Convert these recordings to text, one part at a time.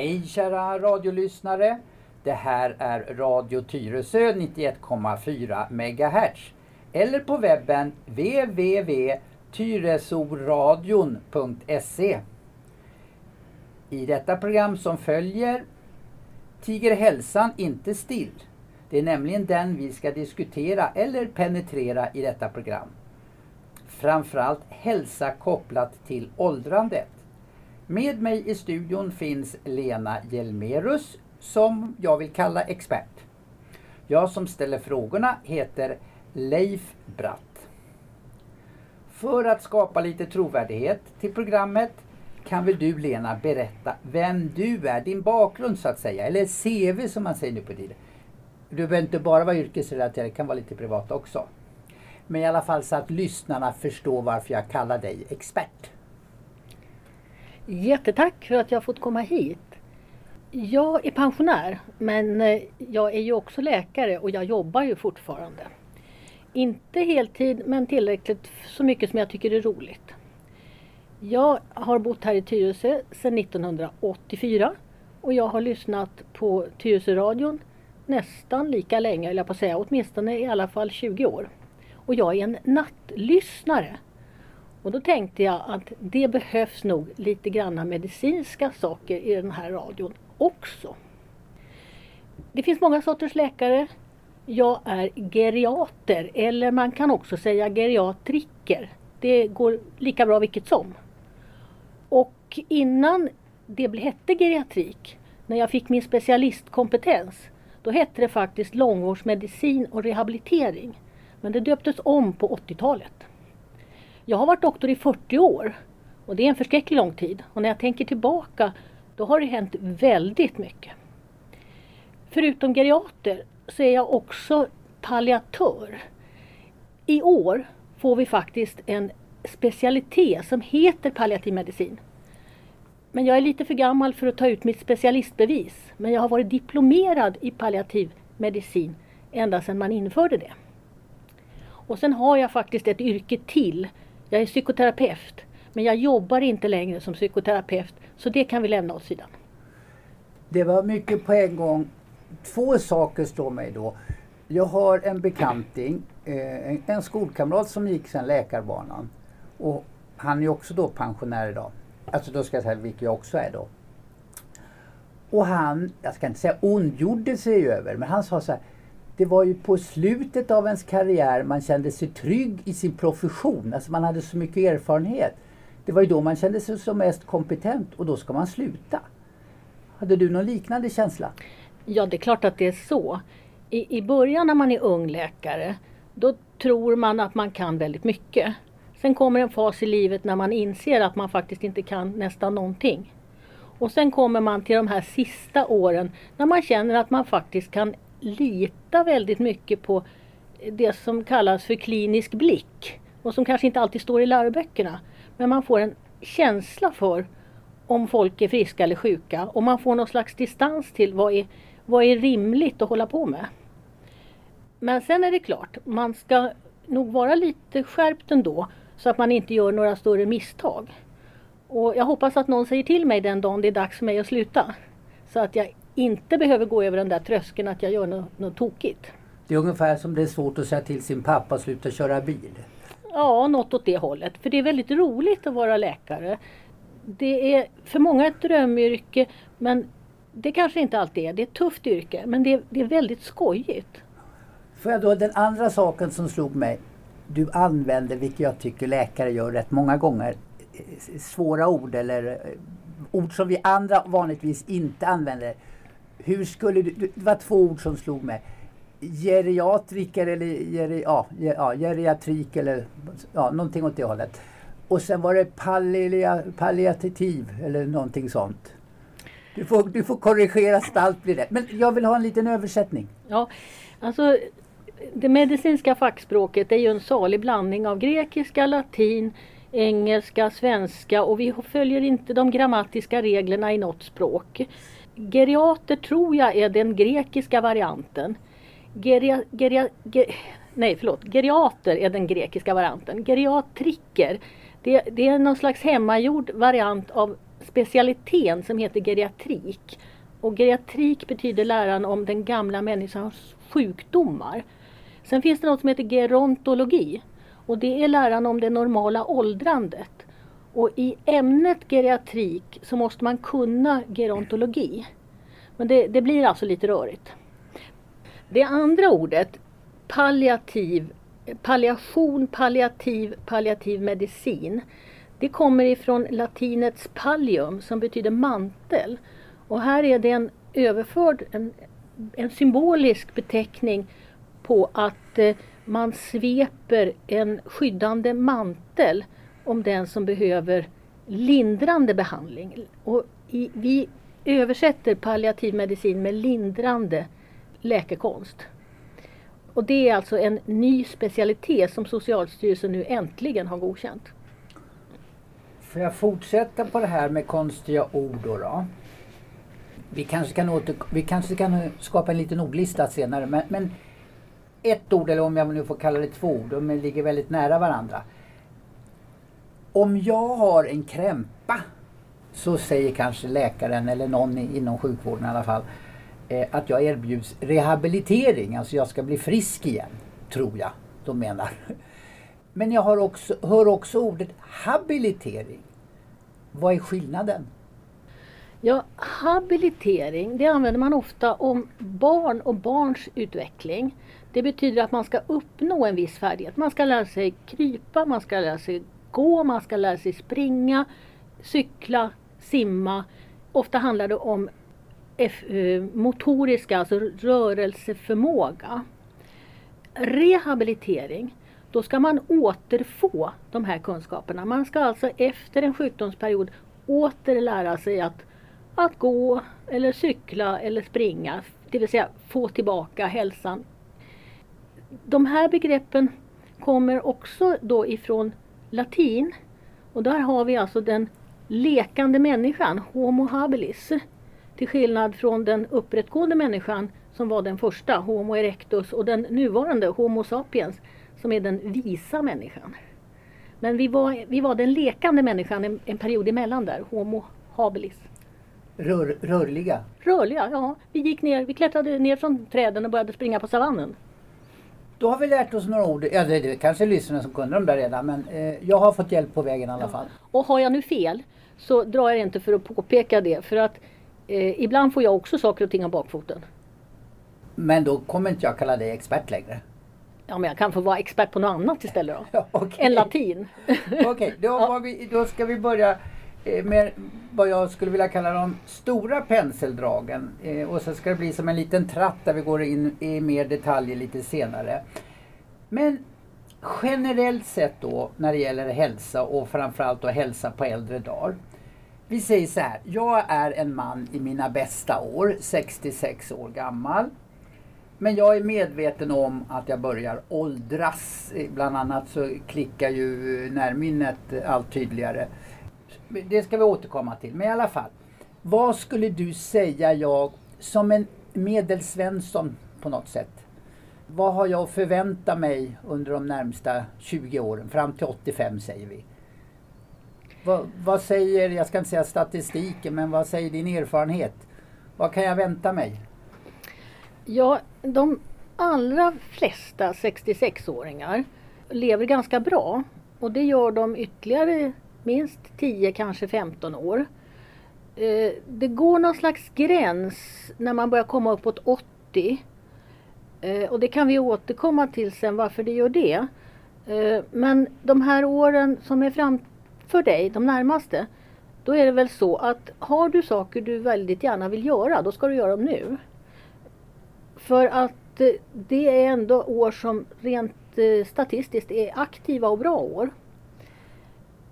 Hej kära radiolyssnare! Det här är Radio Tyresö 91,4 MHz eller på webben www.tyresoradion.se I detta program som följer tiger hälsan inte still. Det är nämligen den vi ska diskutera eller penetrera i detta program. Framförallt hälsa kopplat till åldrandet. Med mig i studion finns Lena Hjelmerus som jag vill kalla expert. Jag som ställer frågorna heter Leif Bratt. För att skapa lite trovärdighet till programmet kan väl du Lena berätta vem du är, din bakgrund så att säga, eller CV som man säger nu på tiden. Du behöver inte bara vara yrkesrelaterad, det kan vara lite privat också. Men i alla fall så att lyssnarna förstår varför jag kallar dig expert. Jättetack för att jag fått komma hit. Jag är pensionär men eh, jag är ju också läkare och jag jobbar ju fortfarande. Inte heltid men tillräckligt så mycket som jag tycker är roligt. Jag har bott här i Tyresö sedan 1984 och jag har lyssnat på Tyresöradion nästan lika länge, eller jag på att säga, åtminstone i alla fall 20 år. Och jag är en nattlyssnare. Och då tänkte jag att det behövs nog lite granna medicinska saker i den här radion också. Det finns många sorters läkare. Jag är geriater eller man kan också säga geriatriker. Det går lika bra vilket som. Och innan det hette geriatrik, när jag fick min specialistkompetens, då hette det faktiskt långvårdsmedicin och rehabilitering. Men det döptes om på 80-talet. Jag har varit doktor i 40 år och det är en förskräcklig lång tid. Och när jag tänker tillbaka då har det hänt väldigt mycket. Förutom geriater så är jag också palliatör. I år får vi faktiskt en specialitet som heter palliativ medicin. Men jag är lite för gammal för att ta ut mitt specialistbevis. Men jag har varit diplomerad i palliativ medicin ända sedan man införde det. Och sen har jag faktiskt ett yrke till. Jag är psykoterapeut. Men jag jobbar inte längre som psykoterapeut så det kan vi lämna åt sidan. Det var mycket på en gång. Två saker står mig då. Jag har en bekanting, eh, en skolkamrat som gick sen läkarbanan. Och han är också då pensionär idag. Alltså då ska jag säga vilket jag också är då. Och han, jag ska inte säga ondgjorde sig över, men han sa så här. Det var ju på slutet av ens karriär man kände sig trygg i sin profession. Alltså man hade så mycket erfarenhet. Det var ju då man kände sig som mest kompetent och då ska man sluta. Hade du någon liknande känsla? Ja, det är klart att det är så. I, I början när man är ung läkare, då tror man att man kan väldigt mycket. Sen kommer en fas i livet när man inser att man faktiskt inte kan nästan någonting. Och sen kommer man till de här sista åren när man känner att man faktiskt kan lita väldigt mycket på det som kallas för klinisk blick och som kanske inte alltid står i läroböckerna. Men man får en känsla för om folk är friska eller sjuka och man får någon slags distans till vad är, vad är rimligt att hålla på med. Men sen är det klart, man ska nog vara lite skärpt ändå så att man inte gör några större misstag. Och jag hoppas att någon säger till mig den dagen det är dags för mig att sluta. Så att jag inte behöver gå över den där tröskeln att jag gör något, något tokigt. Det är ungefär som det är svårt att säga till sin pappa att sluta köra bil. Ja, något åt det hållet. För det är väldigt roligt att vara läkare. Det är för många ett drömyrke men det kanske inte alltid är. Det är ett tufft yrke men det är, det är väldigt skojigt. Får jag då den andra saken som slog mig. Du använder, vilket jag tycker läkare gör rätt många gånger, svåra ord eller eh, ord som vi andra vanligtvis inte använder. Hur skulle du, det var två ord som slog mig geriatriker eller geri, ja, ja, geriatrik eller ja, någonting åt det hållet. Och sen var det pallia, palliativ eller någonting sånt. Du får, du får korrigera så allt blir rätt. Men jag vill ha en liten översättning. Ja, alltså det medicinska fackspråket är ju en salig blandning av grekiska, latin, engelska, svenska och vi följer inte de grammatiska reglerna i något språk. Geriater tror jag är den grekiska varianten. Geria, geria, ger, nej, förlåt. Geriater är den grekiska varianten. Geriatriker, det, det är någon slags hemmagjord variant av specialiteten som heter geriatrik. Och geriatrik betyder läran om den gamla människans sjukdomar. Sen finns det något som heter gerontologi och det är läran om det normala åldrandet. Och i ämnet geriatrik så måste man kunna gerontologi. Men det, det blir alltså lite rörigt. Det andra ordet, palliativ, palliation, palliativ, palliativ medicin. Det kommer ifrån latinets pallium som betyder mantel. Och här är det en överförd, en, en symbolisk beteckning på att eh, man sveper en skyddande mantel om den som behöver lindrande behandling. Och i, vi översätter palliativ medicin med lindrande läkekonst. Och det är alltså en ny specialitet som Socialstyrelsen nu äntligen har godkänt. Får jag fortsätta på det här med konstiga ord då? då? Vi, kanske kan åter, vi kanske kan skapa en liten ordlista senare men, men ett ord, eller om jag nu får kalla det två ord, de ligger väldigt nära varandra. Om jag har en krämpa så säger kanske läkaren eller någon inom sjukvården i alla fall eh, att jag erbjuds rehabilitering, alltså jag ska bli frisk igen. Tror jag de menar. Men jag har också, hör också ordet habilitering. Vad är skillnaden? Ja, habilitering det använder man ofta om barn och barns utveckling. Det betyder att man ska uppnå en viss färdighet. Man ska lära sig krypa, man ska lära sig gå, man ska lära sig springa, cykla, simma. Ofta handlar det om eh, motoriska, alltså rörelseförmåga. Rehabilitering, då ska man återfå de här kunskaperna. Man ska alltså efter en sjukdomsperiod åter lära sig att, att gå eller cykla eller springa. Det vill säga få tillbaka hälsan. De här begreppen kommer också då ifrån latin. Och där har vi alltså den lekande människan, Homo habilis. Till skillnad från den upprättgående människan som var den första, Homo erectus, och den nuvarande, Homo sapiens, som är den visa människan. Men vi var, vi var den lekande människan en, en period emellan där, Homo habilis. Rör, rörliga? Rörliga, ja. Vi gick ner, vi klättrade ner från träden och började springa på savannen. Då har vi lärt oss några ord. Ja, det är kanske lyssnarna som kunde dem där redan men eh, jag har fått hjälp på vägen i alla fall. Och har jag nu fel så drar jag inte för att påpeka det för att eh, ibland får jag också saker och ting av bakfoten. Men då kommer inte jag kalla dig expert längre. Ja men jag kan få vara expert på något annat istället då. Ja, okay. Än latin. Okej, okay, då, ja. då ska vi börja Eh, med vad jag skulle vilja kalla de stora penseldragen. Eh, och så ska det bli som en liten tratt där vi går in i mer detaljer lite senare. Men generellt sett då när det gäller hälsa och framförallt då hälsa på äldre dagar. Vi säger så här, jag är en man i mina bästa år, 66 år gammal. Men jag är medveten om att jag börjar åldras. Eh, bland annat så klickar ju närminnet allt tydligare. Det ska vi återkomma till. Men i alla fall. Vad skulle du säga jag som en medelsvensson på något sätt? Vad har jag att förvänta mig under de närmsta 20 åren? Fram till 85 säger vi. Vad, vad säger, jag ska inte säga statistiken, men vad säger din erfarenhet? Vad kan jag vänta mig? Ja, de allra flesta 66-åringar lever ganska bra. Och det gör de ytterligare minst 10, kanske 15 år. Eh, det går någon slags gräns när man börjar komma uppåt 80. Eh, och det kan vi återkomma till sen varför det gör det. Eh, men de här åren som är framför dig, de närmaste, då är det väl så att har du saker du väldigt gärna vill göra, då ska du göra dem nu. För att det är ändå år som rent statistiskt är aktiva och bra år.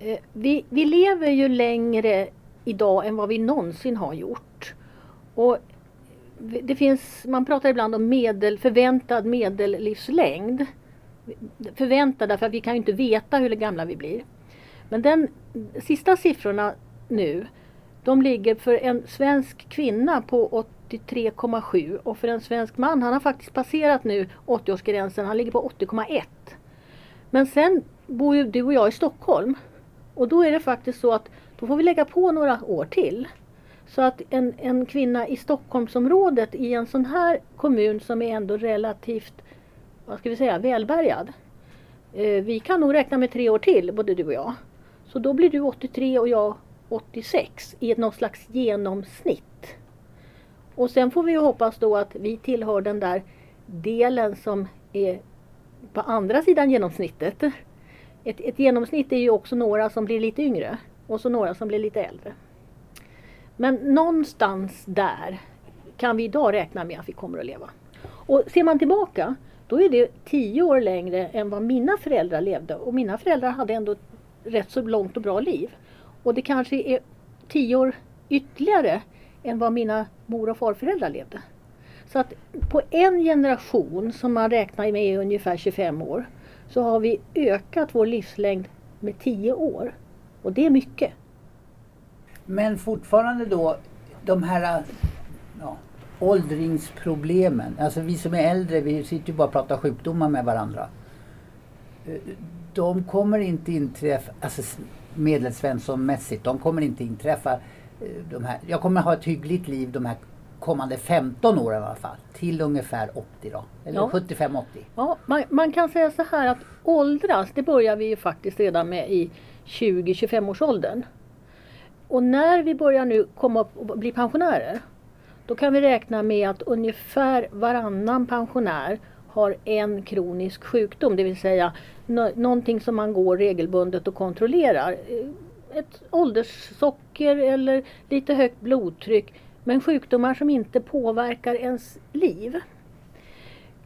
Eh, vi, vi lever ju längre idag än vad vi någonsin har gjort. Och det finns, man pratar ibland om medel, förväntad medellivslängd. Förväntad därför att vi kan ju inte veta hur gamla vi blir. Men den sista siffrorna nu, de ligger för en svensk kvinna på 83,7 och för en svensk man, han har faktiskt passerat nu 80-årsgränsen, han ligger på 80,1. Men sen bor ju du och jag i Stockholm och då är det faktiskt så att då får vi lägga på några år till. Så att en, en kvinna i Stockholmsområdet i en sån här kommun som är ändå relativt, vad ska vi säga, välbärgad. Eh, vi kan nog räkna med tre år till, både du och jag. Så då blir du 83 och jag 86 i något slags genomsnitt. Och sen får vi hoppas då att vi tillhör den där delen som är på andra sidan genomsnittet. Ett, ett genomsnitt är ju också några som blir lite yngre och så några som blir lite äldre. Men någonstans där kan vi idag räkna med att vi kommer att leva. Och ser man tillbaka då är det tio år längre än vad mina föräldrar levde och mina föräldrar hade ändå ett rätt så långt och bra liv. Och det kanske är tio år ytterligare än vad mina mor och farföräldrar levde. Så att på en generation som man räknar med är ungefär 25 år så har vi ökat vår livslängd med 10 år. Och det är mycket. Men fortfarande då, de här ja, åldringsproblemen. Alltså vi som är äldre, vi sitter ju bara och pratar sjukdomar med varandra. De kommer inte inträffa, alltså medelsvenssonmässigt, de kommer inte inträffa eh, de här, jag kommer ha ett hyggligt liv de här kommande 15 åren i alla fall. Till ungefär 80 då. Eller ja. 75-80. Ja, man, man, kan säga så här att åldras, det börjar vi ju faktiskt redan med i 20-25 års åldern. Och när vi börjar nu komma upp och bli pensionärer då kan vi räkna med att ungefär varannan pensionär har en kronisk sjukdom, det vill säga någonting som man går regelbundet och kontrollerar. Ett ålderssocker eller lite högt blodtryck, men sjukdomar som inte påverkar ens liv.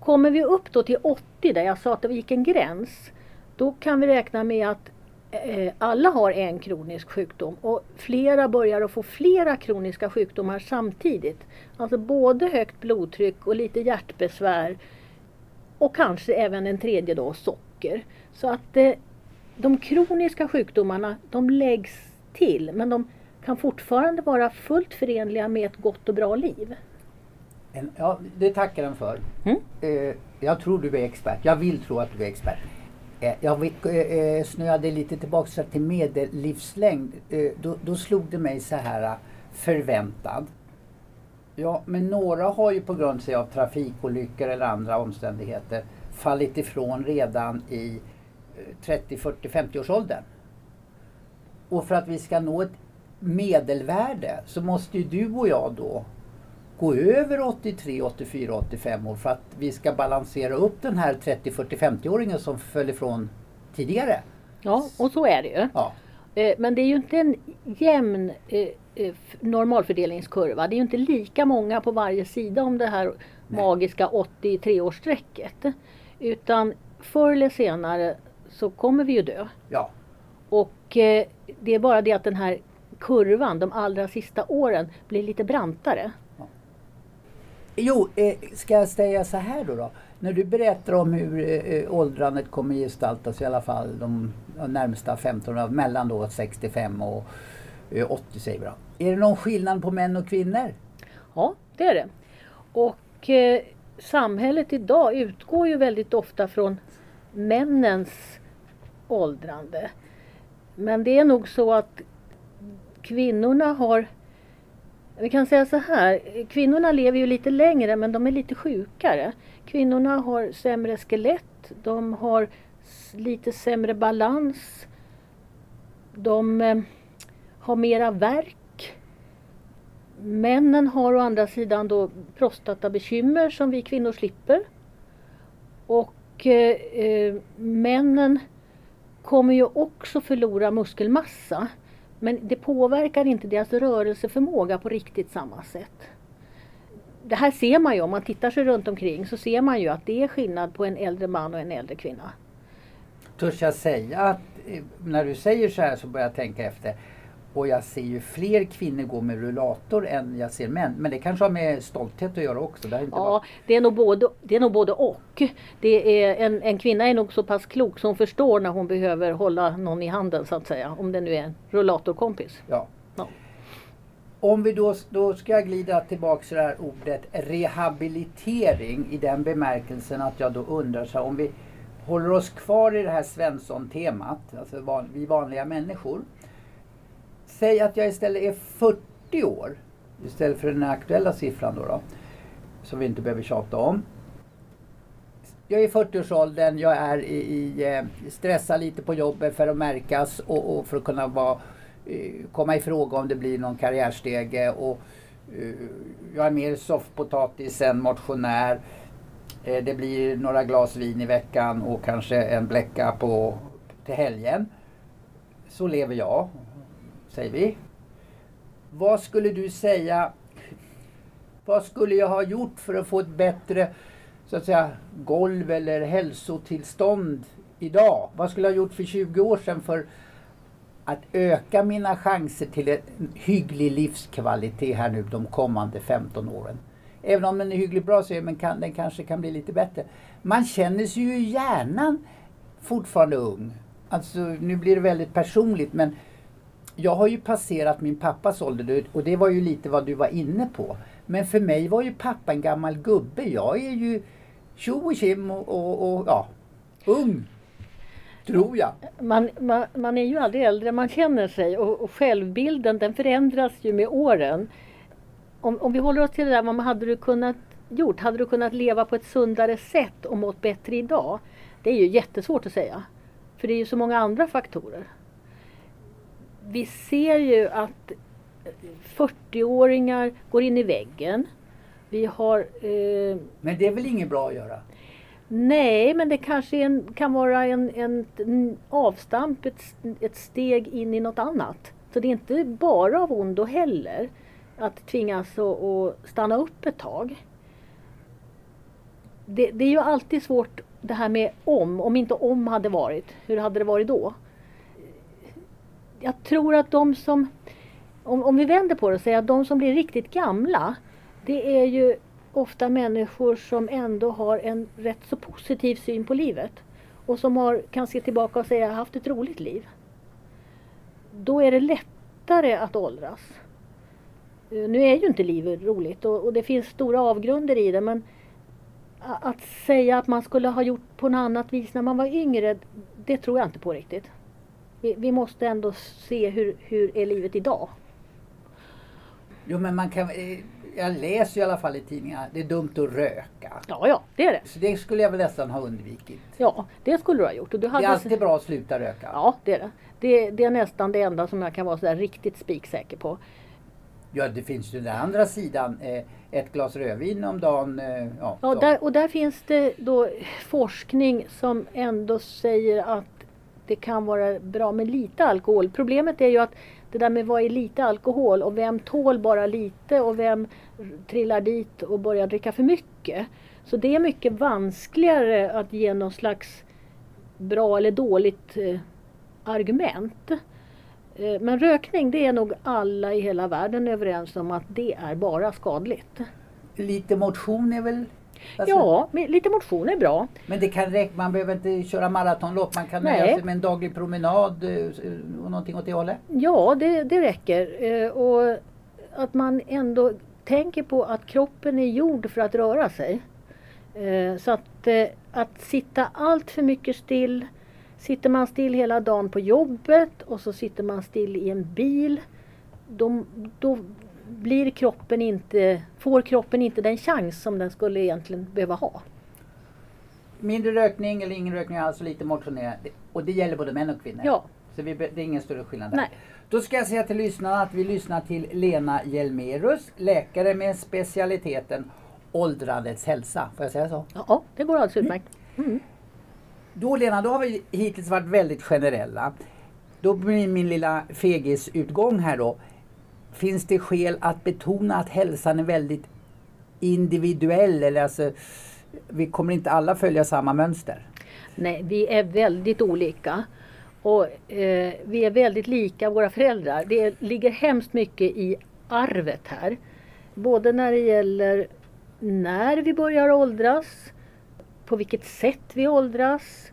Kommer vi upp då till 80, där jag sa att det gick en gräns, då kan vi räkna med att eh, alla har en kronisk sjukdom och flera börjar att få flera kroniska sjukdomar samtidigt. Alltså både högt blodtryck och lite hjärtbesvär och kanske även en tredje då, socker. Så att eh, de kroniska sjukdomarna de läggs till men de kan fortfarande vara fullt förenliga med ett gott och bra liv. Ja, det tackar den för. Mm? Eh, jag tror du är expert. Jag vill tro att du är expert. Eh, jag eh, snöade lite tillbaka till medellivslängd. Då, då slog det mig så här förväntad. Ja, men några har ju på grund av trafikolyckor eller andra omständigheter fallit ifrån redan i 30, 40, 50 års åldern. Och för att vi ska nå ett medelvärde så måste ju du och jag då gå över 83, 84, 85 år för att vi ska balansera upp den här 30, 40, 50-åringen som föll ifrån tidigare. Ja, och så är det ju. Ja. Eh, men det är ju inte en jämn eh, eh, normalfördelningskurva. Det är ju inte lika många på varje sida om det här Nej. magiska 83-årsstrecket. Utan förr eller senare så kommer vi ju dö. Ja. Och det är bara det att den här kurvan de allra sista åren blir lite brantare. Jo, eh, ska jag säga så här då, då? När du berättar om hur eh, åldrandet kommer gestaltas i alla fall de, närmsta 15 åren, mellan då 65 och eh, 80 säger vi då. Är det någon skillnad på män och kvinnor? Ja, det är det. Och eh, samhället idag utgår ju väldigt ofta från männens åldrande. Men det är nog så att kvinnorna har vi kan säga så här, kvinnorna lever ju lite längre men de är lite sjukare. Kvinnorna har sämre skelett, de har lite sämre balans, de eh, har mera värk. Männen har å andra sidan då prostatabekymmer som vi kvinnor slipper. Och eh, eh männen kommer ju också förlora muskelmassa. Men det påverkar inte deras rörelseförmåga på riktigt samma sätt. Det här ser man ju om man tittar sig runt omkring så ser man ju att det är skillnad på en äldre man och en äldre kvinna. Törs jag säga att eh, när du säger så här så börjar jag tänka efter. Och jag ser ju fler kvinnor gå med rullator än jag ser män. Men det kanske har med stolthet att göra också? Det inte ja, bara... det, är nog både, det är nog både och. Det är, en, en kvinna är nog så pass klok som förstår när hon behöver hålla någon i handen så att säga. Om det nu är en rullatorkompis. Ja. ja. Om vi då, då ska jag glida tillbaka till det här ordet rehabilitering i den bemärkelsen att jag då undrar så här, om vi håller oss kvar i det här Svensson-temat, alltså van, vi vanliga människor säg att jag istället är 40 år istället för den aktuella siffran då, då som vi inte behöver tjata om. Jag är i 40-årsåldern, jag är i, i eh, stressar lite på jobbet för att märkas och, och för att kunna vara, eh, komma i fråga om det blir någon karriärstege. Och, eh, jag är mer soffpotatis än motionär. Det blir några glas vin i veckan och kanske en bläcka på, till helgen. Så lever jag, säger vi. Vad skulle du säga vad skulle jag ha gjort för att få ett bättre så att säga, golv eller hälsotillstånd idag? Vad skulle jag ha gjort för 20 år sedan för att öka mina chanser till en hygglig livskvalitet här nu de kommande 15 åren? Även om den är hyggligt bra så är men kan, den kanske kan bli lite bättre. Man känner sig ju i hjärnan fortfarande ung. Alltså nu blir det väldigt personligt men jag har ju passerat min pappas ålder och det var ju lite vad du var inne på. Men för mig var ju pappa en gammal gubbe. Jag är ju tjo och kim och, och, och ja, ung. Tror jag. Man, man, man, är ju aldrig äldre man känner sig och, och självbilden den förändras ju med åren. Om, om vi håller oss till det där, vad hade du kunnat gjort? Hade du kunnat leva på ett sundare sätt och mått bättre idag? Det är ju jättesvårt att säga. För det är ju så många andra faktorer. Vi ser ju att 40-åringar går in i väggen. Vi har... Eh, men det är väl inget bra att göra? Nej, men det kanske en, kan vara en, en, en avstamp, ett, ett steg in i något annat. Så det är inte bara av ondo heller att tvingas att stanna upp ett tag. Det, det, är ju alltid svårt det här med om. Om inte om hade varit, hur hade det varit då? Jag tror att de som om, om vi vänder på det och säger att de som blir riktigt gamla, det är ju ofta människor som ändå har en rätt så positiv syn på livet. Och som har, kan se tillbaka och säga, jag har haft ett roligt liv. Då är det lättare att åldras. Eh, nu är ju inte livet roligt och, och det finns stora avgrunder i det men att säga att man skulle ha gjort på något annat vis när man var yngre, det tror jag inte på riktigt. Vi, vi måste ändå se hur, hur är livet idag. Jo men man kan, eh, jag läser i alla fall i tidningarna, det är dumt att röka. Ja, ja, det är det. Så det skulle jag väl nästan ha undvikit. Ja, det skulle du ha gjort. Och du hade... Det är alltid bra att sluta röka. Ja, det är det. det. Det är nästan det enda som jag kan vara så riktigt spiksäker på. Ja, det finns ju den andra sidan. Eh, ett glas rödvin om dagen. Eh, ja, ja där, och där finns det då forskning som ändå säger att det kan vara bra med lite alkohol. Problemet är ju att det där med vad är lite alkohol och vem tål bara lite och vem trillar dit och börjar dricka för mycket. Så det är mycket vanskligare att ge någon slags bra eller dåligt eh, argument. Eh, men rökning det är nog alla i hela världen överens om att det är bara skadligt. Lite motion är väl Alltså, ja, lite motion är bra. Men det kan räcka, man behöver inte köra maratonlopp. Man kan nöja sig med en daglig promenad eh, och någonting åt det hållet? Ja, det, det räcker. Eh, och att man ändå tänker på att kroppen är gjord för att röra sig. Eh, så att, att sitta allt för mycket still Sitter man still hela dagen på jobbet och så sitter man still i en bil då, då blir kroppen inte, får kroppen inte den chans som den skulle egentligen behöva ha. Mindre rökning eller ingen rökning alls, lite motionera. Och det gäller både män och kvinnor? Ja. Så vi, det är ingen större skillnad där. Nej. Då ska jag säga till lyssnarna att vi lyssnar till Lena Hjelmerus, läkare med specialiteten åldrandets hälsa. Får jag säga så? Ja, det går alldeles utmärkt. Mm. Då Lena, då har vi hittills varit väldigt generella. Då blir min lilla fegisutgång här då finns det skäl att betona att hälsan är väldigt individuell? Eller alltså, vi kommer inte alla följa samma mönster? Nej, vi är väldigt olika. Och eh, vi är väldigt lika våra föräldrar. Det ligger hemskt mycket i arvet här. Både när det gäller när vi börjar åldras, på vilket sätt vi åldras.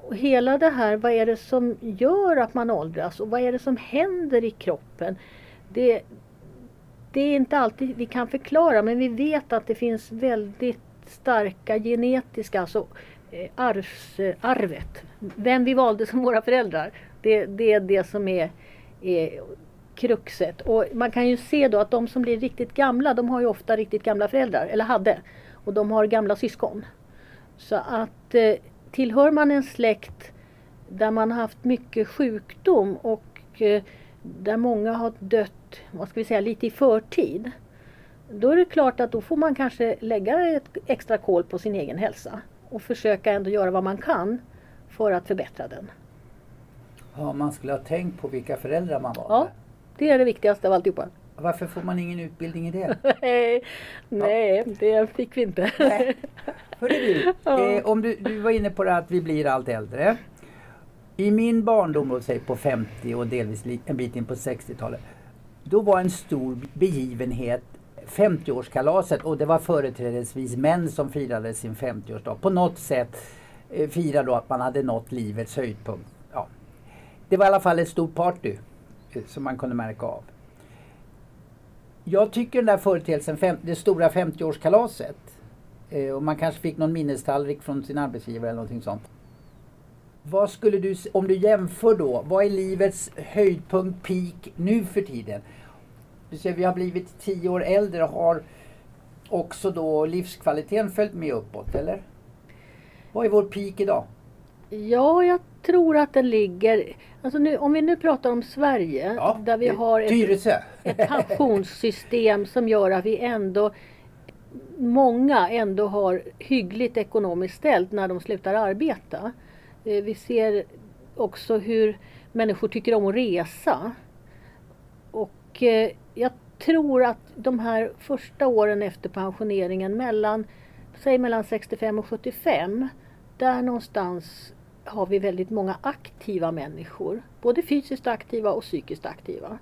Och hela det här, vad är det som gör att man åldras och vad är det som händer i kroppen? Det, det är inte alltid vi kan förklara men vi vet att det finns väldigt starka genetiska, alltså eh, arvs, eh, arvet. Vem vi valde som våra föräldrar. Det, det är det som är, är kruxet. Och man kan ju se då att de som blir riktigt gamla, de har ju ofta riktigt gamla föräldrar, eller hade. Och de har gamla syskon. Så att eh, tillhör man en släkt där man har haft mycket sjukdom och där många har dött, vad ska vi säga, lite i förtid. Då är det klart att då får man kanske lägga ett extra kol på sin egen hälsa och försöka ändå göra vad man kan för att förbättra den. Ja, man skulle ha tänkt på vilka föräldrar man var. Ja, det är det viktigaste av alltihopa. Varför får man ingen utbildning i det? nej, nej det fick vi inte. Hörru du, Ja. eh, om du, du var inne på det att vi blir allt äldre. I min barndom, låt på 50 och delvis en bit in på 60-talet. Då var en stor begivenhet 50-årskalaset och det var företrädesvis män som firade sin 50-årsdag. På något sätt eh, firade då att man hade nått livets höjdpunkt. Ja. Det var i alla fall ett stort party eh, som man kunde märka av. Jag tycker den där företeelsen, fem, det stora 50-årskalaset eh, och man kanske fick någon minnestallrik från sin arbetsgivare eller någonting sånt. Vad skulle du, om du jämför då, vad är livets höjdpunkt, peak nu för tiden? Du ser, vi har blivit tio år äldre och har också då livskvaliteten följt med uppåt, eller? Vad är vår peak idag? Ja, jag tror att den ligger... Alltså nu, om vi nu pratar om Sverige, där vi har ett, ett pensionssystem som gör att vi ändå många ändå har hyggligt ekonomiskt ställt när de slutar arbeta. Eh, vi ser också hur människor tycker om att resa. Och eh, jag tror att de här första åren efter pensioneringen mellan, säg mellan 65 och 75, där någonstans har vi väldigt många aktiva människor. Både fysiskt aktiva och psykiskt aktiva.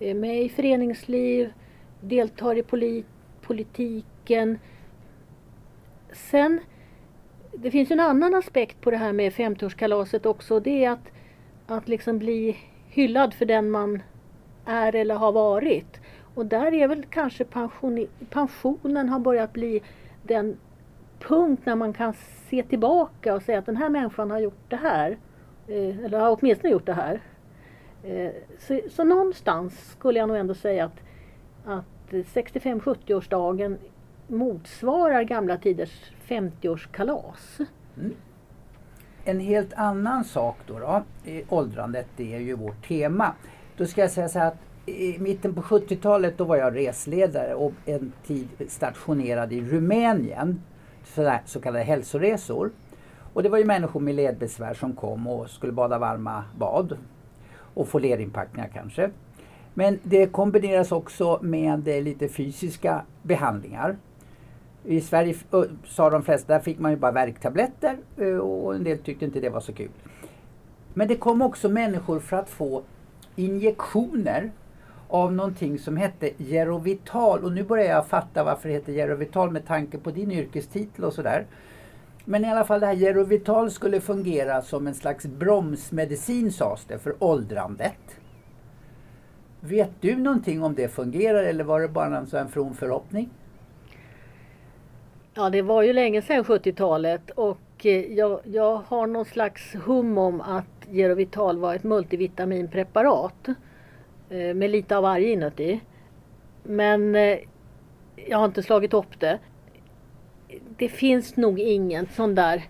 Eh, med i föreningsliv, deltar i polit politiken. Sen, det finns en annan aspekt på det här med 50-årskalaset också. Det är att, att liksom bli hyllad för den man är eller har varit. Och där är väl kanske pension, pensionen har börjat bli den punkt när man kan se tillbaka och säga att den här människan har gjort det här. Eh, eller har åtminstone gjort det här. Eh, så, så någonstans skulle jag nog ändå säga att, att 65-70-årsdagen motsvarar gamla tiders 50-årskalas. Mm. En helt annan sak då, då i åldrandet, det är ju vårt tema. Då ska jag säga så här att i mitten på 70-talet då var jag resledare och en tid stationerad i Rumänien. Så kallade hälsoresor. Och det var ju människor med ledbesvär som kom och skulle bada varma bad. Och få lerinpackningar kanske. Men det kombineras också med eh, lite fysiska behandlingar. I Sverige sa de flesta, där fick man ju bara värktabletter och en del tyckte inte det var så kul. Men det kom också människor för att få injektioner av någonting som hette Gerovital och nu börjar jag fatta varför det heter Gerovital med tanke på din yrkestitel och sådär. Men i alla fall det här Gerovital skulle fungera som en slags bromsmedicin sades det för åldrandet. Vet du någonting om det fungerar eller var det bara en sån from förhoppning? Ja, det var ju länge sedan 70-talet och eh, jag, jag har någon slags hum om att Gerovital var ett multivitaminpreparat eh, med lite av varje inuti. Men eh, jag har inte slagit upp det. Det finns nog ingen sån där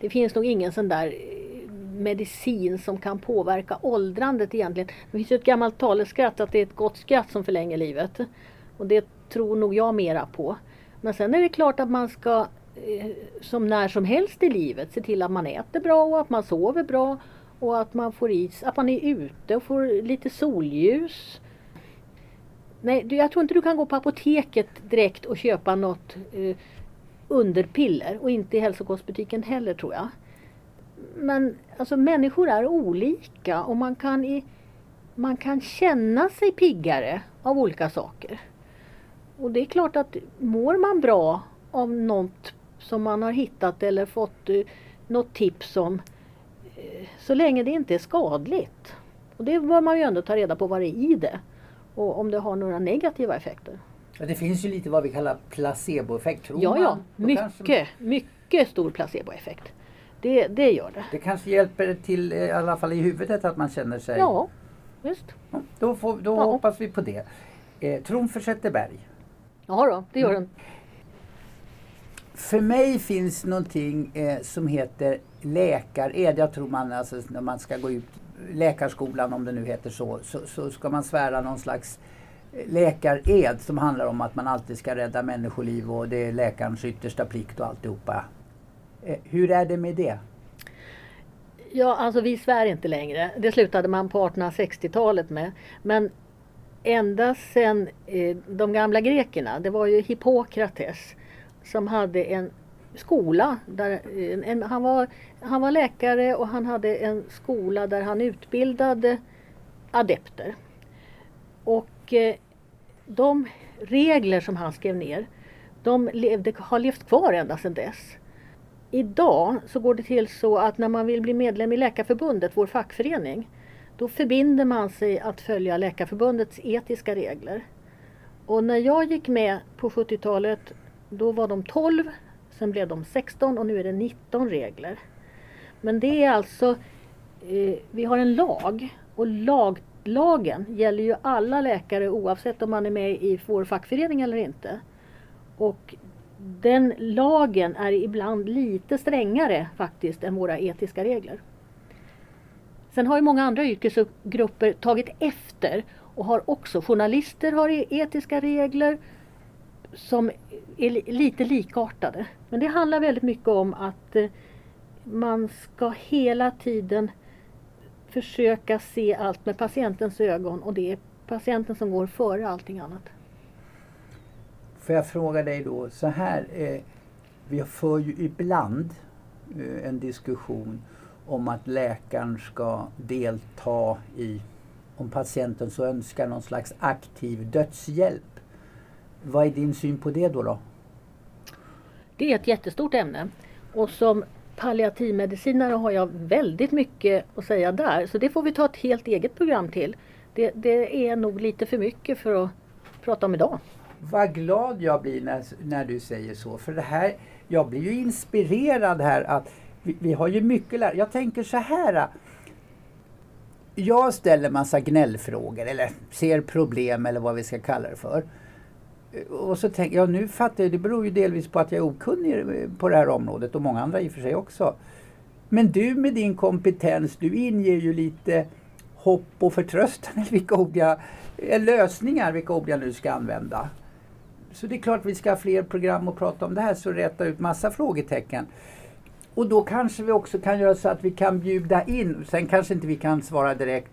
det finns nog ingen sån där medicin som kan påverka åldrandet egentligen. Det finns ju ett gammalt taleskratt att det är ett gott skratt som förlänger livet. Och det tror nog jag mera på. Men sen är det klart att man ska eh, som när som helst i livet se till att man äter bra och att man sover bra och att man får is, att man är ute och får lite solljus. Nej, jag tror inte du kan gå på apoteket direkt och köpa något eh, underpiller och inte i hälsokostbutiken heller tror jag. Men alltså människor är olika och man kan, i, man kan känna sig piggare av olika saker. Och det är klart att mår man bra av något som man har hittat eller fått eh, något tips om eh, så länge det inte är skadligt. Och det bör man ju ändå ta reda på vad det är i det och om det har några negativa effekter. Det finns ju lite vad vi kallar placeboeffekt. Tror Ja, man, ja, då kanske- mycket, mycket stor placeboeffekt. Det, det gör det. Det kanske hjälper till, eh, i alla fall i huvudet, att man känner sig... Ja. Ja, Då, får, då Ja. hoppas vi på det. Eh, tron försätter berg. Ja då, det gör Mm. den. För mig finns någonting eh, som heter läkared. Jag tror man, alltså, när man ska gå ut läkarskolan, om det nu heter så, så, så ska man svära någon slags eh, läkared som handlar om att man alltid ska rädda människoliv och det är läkarens yttersta plikt och alltihopa. Eh, hur är det med det? Ja, alltså vi svär inte längre. Det slutade man på 1860-talet med. Men ända sedan eh, de gamla grekerna, det var ju Hippokrates som hade en skola. Där, eh, en, en, han, var, han var läkare och han hade en skola där han utbildade adepter. Och eh, de regler som han skrev ner, de levde, har levt kvar ända sedan dess. Idag så går det till så att när man vill bli medlem i Läkarförbundet, vår fackförening, då förbinder man sig att följa Läkarförbundets etiska regler. Och när jag gick med på 70-talet, då var de 12, sen blev de 16 och nu är det 19 regler. Men det är alltså, eh, vi har en lag och lag, lagen gäller ju alla läkare oavsett om man är med i vår fackförening eller inte. Och den lagen är ibland lite strängare faktiskt än våra etiska regler. Sen har ju många andra yrkesgrupper tagit efter och har också, journalister har e- etiska regler som är lite likartade. Men det handlar väldigt mycket om att eh, man ska hela tiden försöka se allt med patientens ögon och det är patienten som går före allting annat. Får jag fråga dig då så här. Eh, vi för ju ibland eh, en diskussion om att läkaren ska delta i, om patienten så önskar, någon slags aktiv dödshjälp. Vad är din syn på det då? då? Det är ett jättestort ämne och som palliativmedicinare har jag väldigt mycket att säga där så det får vi ta ett helt eget program till. Det, det är nog lite för mycket för att prata om idag. Vad glad jag blir när, när du säger så. För det här, jag blir ju inspirerad här att vi, vi har ju mycket lära. Jag tänker så här. Äh, jag ställer massa gnällfrågor eller ser problem eller vad vi ska kalla det för. Och så tänker jag, nu fattar jag, det beror ju delvis på att jag är okunnig eh, på det här området och många andra i och för sig också. Men du med din kompetens, du inger ju lite hopp och förtröstan, eller vilka ord jag, lösningar, vilka ord jag nu ska använda. Så det är klart vi ska ha fler program och prata om det här så rätta ut massa frågetecken. Och då kanske vi också kan göra så att vi kan bjuda in, sen kanske inte vi kan svara direkt,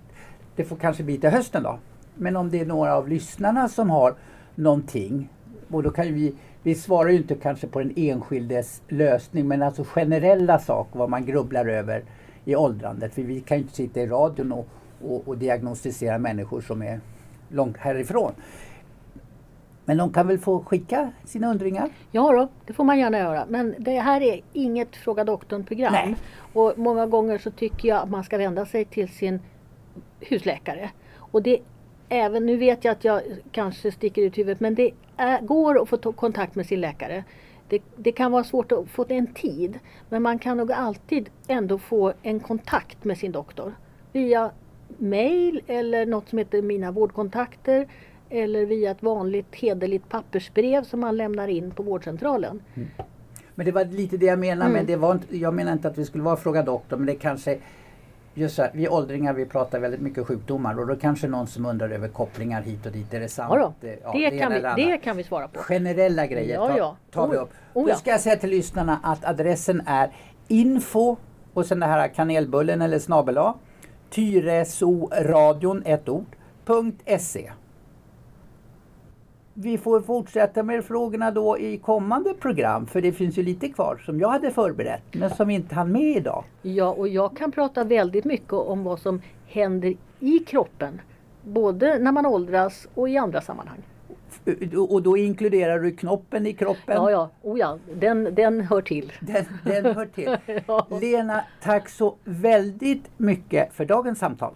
det får kanske bli till hösten då. Men om det är några av lyssnarna som har någonting, och då kan vi, vi svarar ju inte kanske på den enskildes lösning, men alltså generella saker, vad man grubblar över i åldrandet. För vi kan ju inte sitta i radion och, och, och diagnostisera människor som är långt härifrån. Men de kan väl få skicka sina undringar? Ja då, det får man gärna göra. Men det här är inget Fråga doktorn-program. Och många gånger så tycker jag att man ska vända sig till sin husläkare. Och det även, nu vet jag att jag kanske sticker ut huvudet, men det är, går att få ta kontakt med sin läkare. Det, det kan vara svårt att få en tid, men man kan nog alltid ändå få en kontakt med sin doktor. Via mail eller något som heter Mina vårdkontakter eller via ett vanligt hederligt pappersbrev som man lämnar in på vårdcentralen. Men det var lite det jag menade, Mm. men det var inte, jag menar inte att vi skulle vara Fråga doktor, men det kanske Just så här, vi åldringar vi pratar väldigt mycket sjukdomar och då kanske någon som undrar över kopplingar hit och dit. Är det sant? Ja då, ja, det, ena kan vi, det kan vi svara på. Generella grejer Ja, tar, ja. tar vi Oh, upp. oh, Då ska jag säga till lyssnarna att adressen är info och sen det här kanelbullen eller snabel A Tyresoradion ett ord .se Vi får fortsätta med frågorna då i kommande program för det finns ju lite kvar som jag hade förberett men som vi inte hann med idag. Ja, och jag kan prata väldigt mycket om vad som händer i kroppen. Både när man åldras och i andra sammanhang. Och då inkluderar du knoppen i kroppen. Ja, ja, oh ja den, den hör till. Den, den hör till. Ja. Lena, tack så väldigt mycket för dagens samtal.